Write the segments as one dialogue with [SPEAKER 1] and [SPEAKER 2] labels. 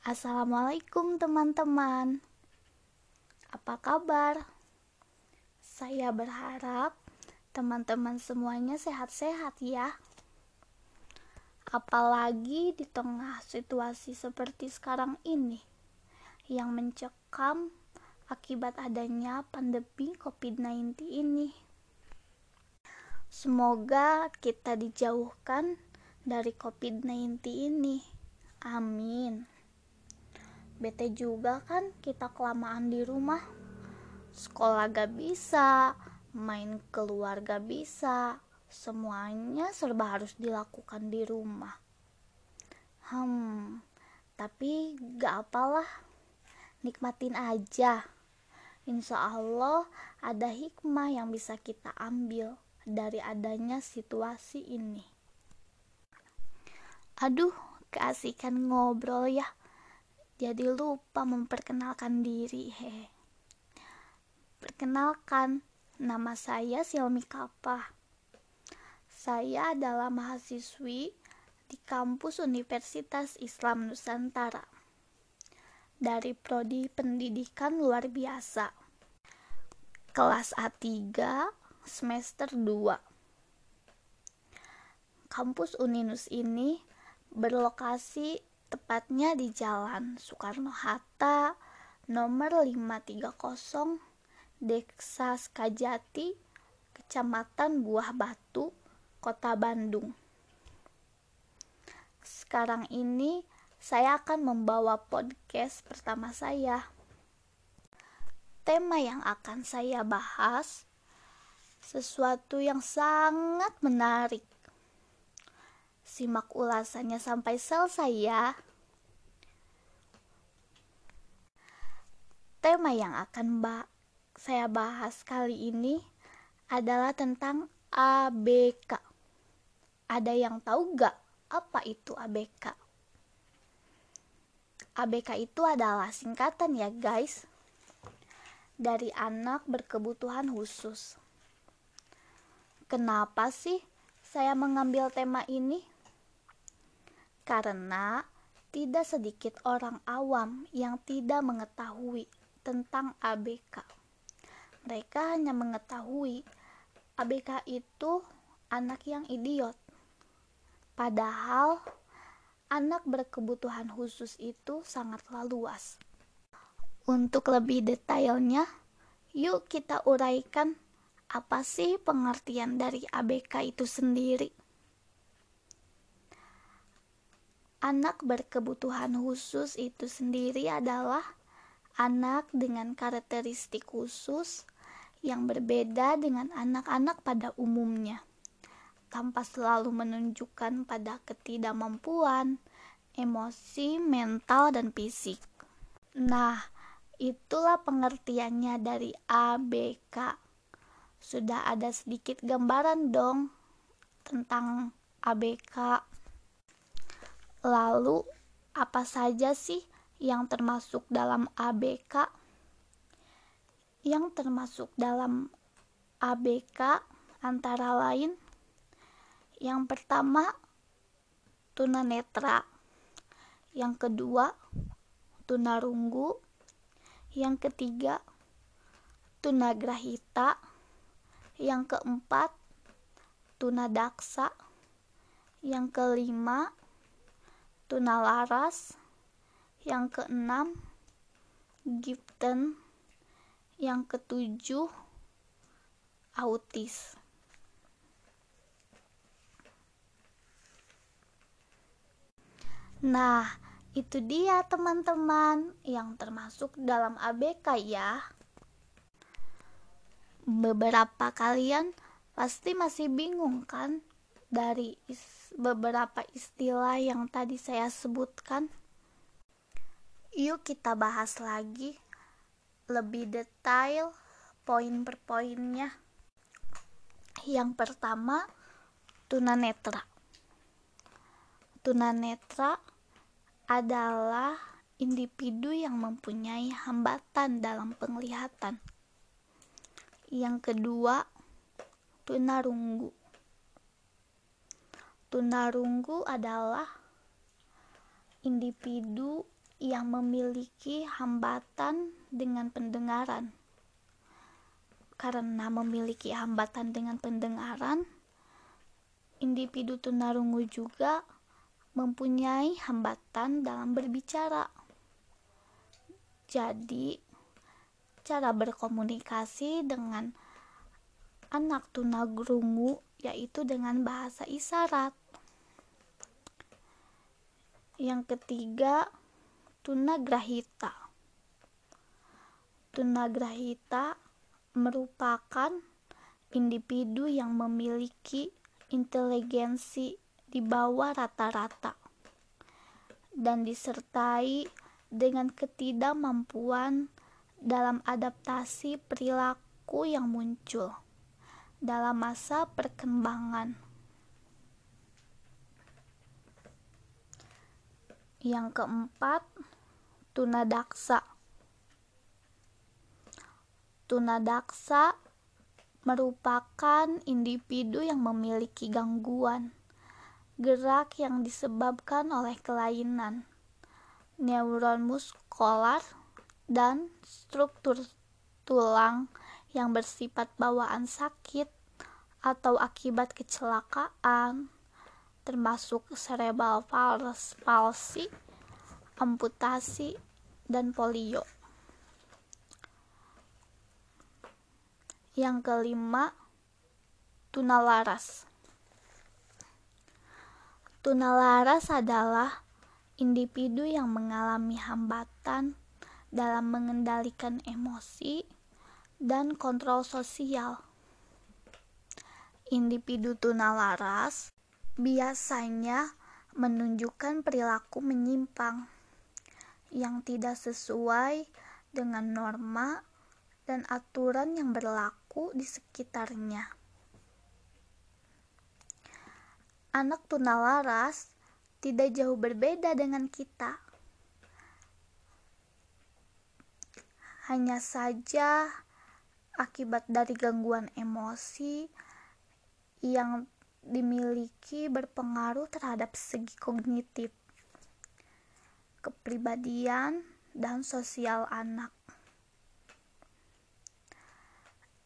[SPEAKER 1] Assalamualaikum teman-teman. Apa kabar? Saya berharap teman-teman semuanya sehat-sehat ya. Apalagi di tengah situasi seperti sekarang ini Yang mencekam akibat adanya pandemi COVID-19 ini. Semoga kita dijauhkan dari COVID-19 ini. Amin bete juga kan kita kelamaan di rumah. Sekolah gak bisa main keluar gak bisa. Semuanya serba harus dilakukan di rumah. Hmm tapi gak apalah nikmatin aja. Insya Allah ada hikmah yang bisa kita ambil dari adanya situasi ini. Aduh, keasikan ngobrol ya jadi lupa memperkenalkan diri he perkenalkan nama saya Silmi Kapah saya adalah mahasiswi di kampus Universitas Islam Nusantara. Dari prodi pendidikan luar biasa. Kelas A3 semester 2 kampus Uninus ini berlokasi tepatnya di Jalan Soekarno-Hatta nomor 530 Desa Skajati, Kecamatan Buah Batu, Kota Bandung. Sekarang ini saya akan membawa podcast pertama saya. Tema yang akan saya bahas sesuatu yang sangat menarik Simak ulasannya sampai selesai ya. Tema yang akan ba saya bahas kali ini adalah tentang ABK. Ada yang tahu gak apa itu ABK? ABK itu adalah singkatan ya guys dari anak berkebutuhan khusus. Kenapa sih saya mengambil tema ini? Karena tidak sedikit orang awam yang tidak mengetahui tentang ABK. Mereka hanya mengetahui ABK itu anak yang idiot. Padahal anak berkebutuhan khusus itu sangatlah luas. Untuk lebih detailnya, yuk kita uraikan apa sih pengertian dari ABK itu sendiri. Anak berkebutuhan khusus itu sendiri adalah anak dengan karakteristik khusus yang berbeda dengan anak-anak pada umumnya, tanpa selalu menunjukkan pada ketidakmampuan, emosi, mental, dan fisik. Nah, itulah pengertiannya dari ABK. Sudah ada sedikit gambaran dong tentang ABK. Lalu, apa saja sih yang termasuk dalam ABK? Yang termasuk dalam ABK antara lain yang pertama tunanetra, yang kedua tunarunggu, yang ketiga tunagrahita, yang keempat tunadaksa, yang kelima tuna laras yang keenam giften yang ketujuh autis Nah, itu dia teman-teman yang termasuk dalam ABK ya. Beberapa kalian pasti masih bingung kan dari beberapa istilah yang tadi saya sebutkan. Yuk kita bahas lagi lebih detail poin per poinnya. Yang pertama, tunanetra. Tunanetra adalah individu yang mempunyai hambatan dalam penglihatan. Yang kedua, tunarunggu Tunarunggu adalah individu yang memiliki hambatan dengan pendengaran. Karena memiliki hambatan dengan pendengaran, individu tunarungu juga mempunyai hambatan dalam berbicara. Jadi, cara berkomunikasi dengan anak tunarungu yaitu dengan bahasa isyarat. Yang ketiga, tunagrahita. Tunagrahita merupakan individu yang memiliki inteligensi di bawah rata-rata dan disertai dengan ketidakmampuan dalam adaptasi perilaku yang muncul dalam masa perkembangan. Yang keempat, tunadaksa. Tunadaksa merupakan individu yang memiliki gangguan gerak yang disebabkan oleh kelainan neuron muskular dan struktur tulang yang bersifat bawaan sakit atau akibat kecelakaan termasuk cerebral palsy, amputasi, dan polio. Yang kelima, tunalaras. Tunalaras adalah individu yang mengalami hambatan dalam mengendalikan emosi dan kontrol sosial. Individu tunalaras biasanya menunjukkan perilaku menyimpang yang tidak sesuai dengan norma dan aturan yang berlaku di sekitarnya. anak tunalaras tidak jauh berbeda dengan kita. Hanya saja akibat dari gangguan emosi yang dimiliki berpengaruh terhadap segi kognitif, kepribadian, dan sosial anak.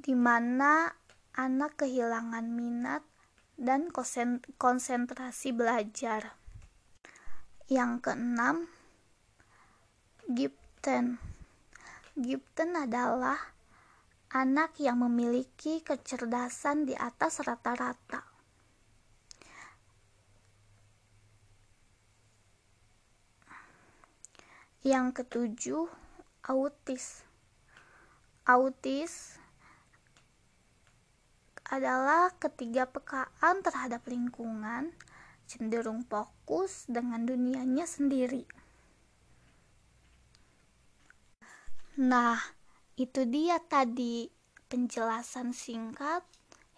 [SPEAKER 1] Di mana anak kehilangan minat dan konsentrasi belajar. Yang keenam, Gipten. Gipten adalah anak yang memiliki kecerdasan di atas rata-rata. Yang ketujuh, autis. Autis adalah ketiga pekaan terhadap lingkungan, cenderung fokus dengan dunianya sendiri. Nah, itu dia tadi penjelasan singkat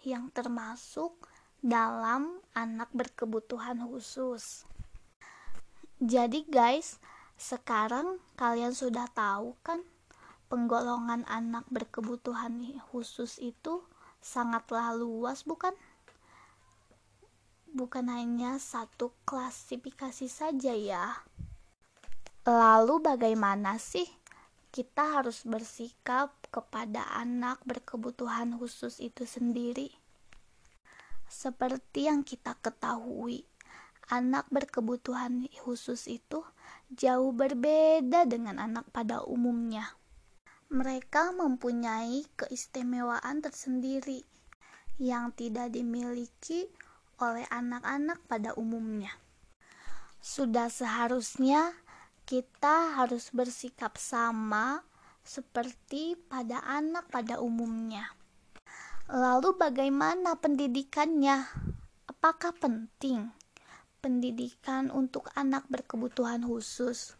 [SPEAKER 1] yang termasuk dalam anak berkebutuhan khusus. Jadi guys, sekarang kalian sudah tahu kan penggolongan anak berkebutuhan khusus itu sangatlah luas bukan? Bukan hanya satu klasifikasi saja ya. Lalu bagaimana sih kita harus bersikap kepada anak berkebutuhan khusus itu sendiri? Seperti yang kita ketahui, anak berkebutuhan khusus itu jauh berbeda dengan anak pada umumnya mereka mempunyai keistimewaan tersendiri yang tidak dimiliki oleh anak-anak pada umumnya. Sudah seharusnya kita harus bersikap sama seperti pada anak pada umumnya. Lalu, bagaimana pendidikannya? Apakah penting pendidikan untuk anak berkebutuhan khusus?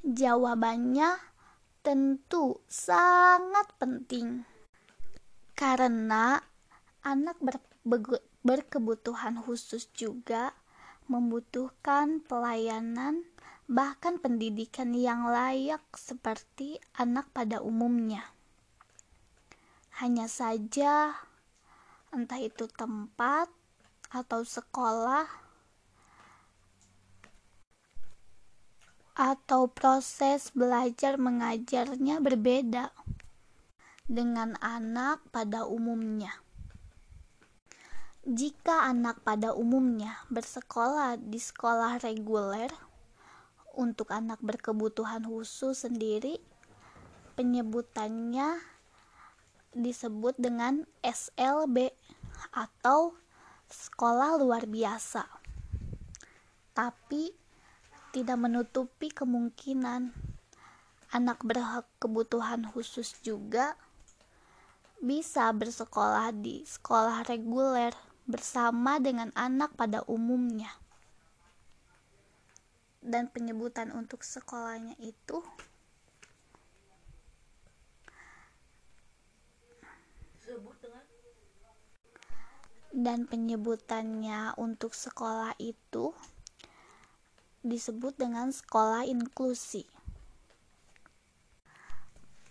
[SPEAKER 1] Jawabannya tentu sangat penting karena anak ber berkebutuhan khusus juga membutuhkan pelayanan bahkan pendidikan yang layak seperti anak pada umumnya. Hanya saja entah itu tempat atau sekolah atau proses belajar mengajarnya berbeda dengan anak pada umumnya. Jika anak pada umumnya bersekolah di sekolah reguler, untuk anak berkebutuhan khusus sendiri, penyebutannya disebut dengan SLB atau sekolah luar biasa. Tapi tidak menutupi kemungkinan anak berkebutuhan khusus juga bisa bersekolah di sekolah reguler bersama dengan anak pada umumnya. Dan penyebutan untuk sekolahnya itu dan penyebutannya untuk sekolah itu disebut dengan sekolah inklusi.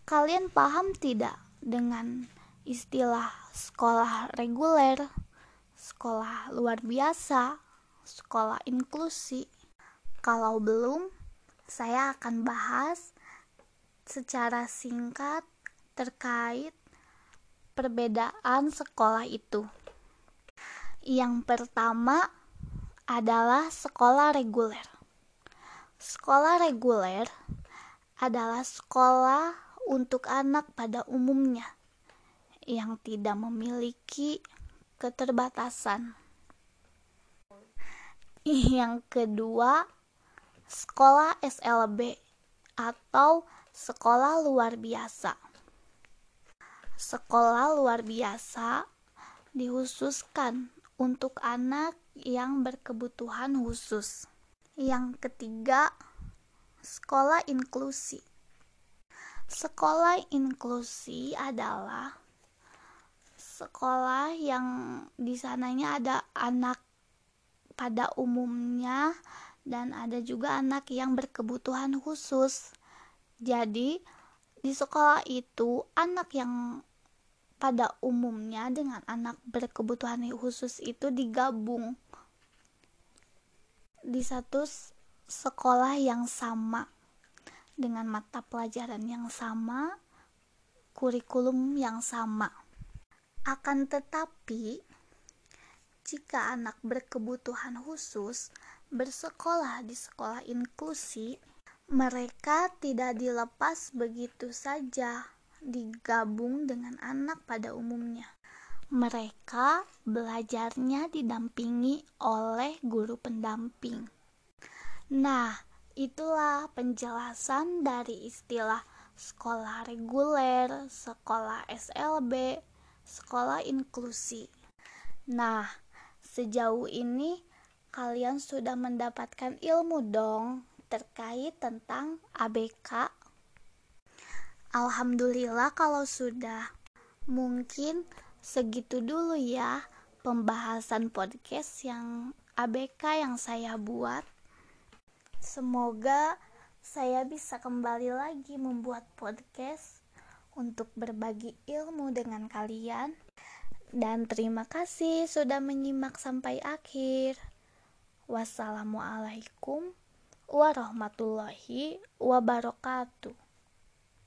[SPEAKER 1] Kalian paham tidak dengan istilah sekolah reguler, sekolah luar biasa, sekolah inklusi? Kalau belum, saya akan bahas secara singkat terkait perbedaan sekolah itu. Yang pertama adalah sekolah reguler. Sekolah reguler adalah sekolah untuk anak pada umumnya yang tidak memiliki keterbatasan. Yang kedua, sekolah SLB atau sekolah luar biasa. Sekolah luar biasa dikhususkan untuk anak yang berkebutuhan khusus. Yang ketiga, sekolah inklusi. Sekolah inklusi adalah sekolah yang di sananya ada anak pada umumnya dan ada juga anak yang berkebutuhan khusus. Jadi, di sekolah itu anak yang pada umumnya dengan anak berkebutuhan khusus itu digabung di satu sekolah yang sama dengan mata pelajaran yang sama, kurikulum yang sama. Akan tetapi, jika anak berkebutuhan khusus bersekolah di sekolah inklusi, mereka tidak dilepas begitu saja digabung dengan anak pada umumnya mereka belajarnya didampingi oleh guru pendamping. Nah, itulah penjelasan dari istilah sekolah reguler, sekolah SLB, sekolah inklusi. Nah, sejauh ini kalian sudah mendapatkan ilmu dong terkait tentang ABK. Alhamdulillah kalau sudah. Mungkin Segitu dulu ya pembahasan podcast yang ABK yang saya buat. Semoga saya bisa kembali lagi membuat podcast untuk berbagi ilmu dengan kalian. Dan terima kasih sudah menyimak sampai akhir. Wassalamualaikum warahmatullahi wabarakatuh.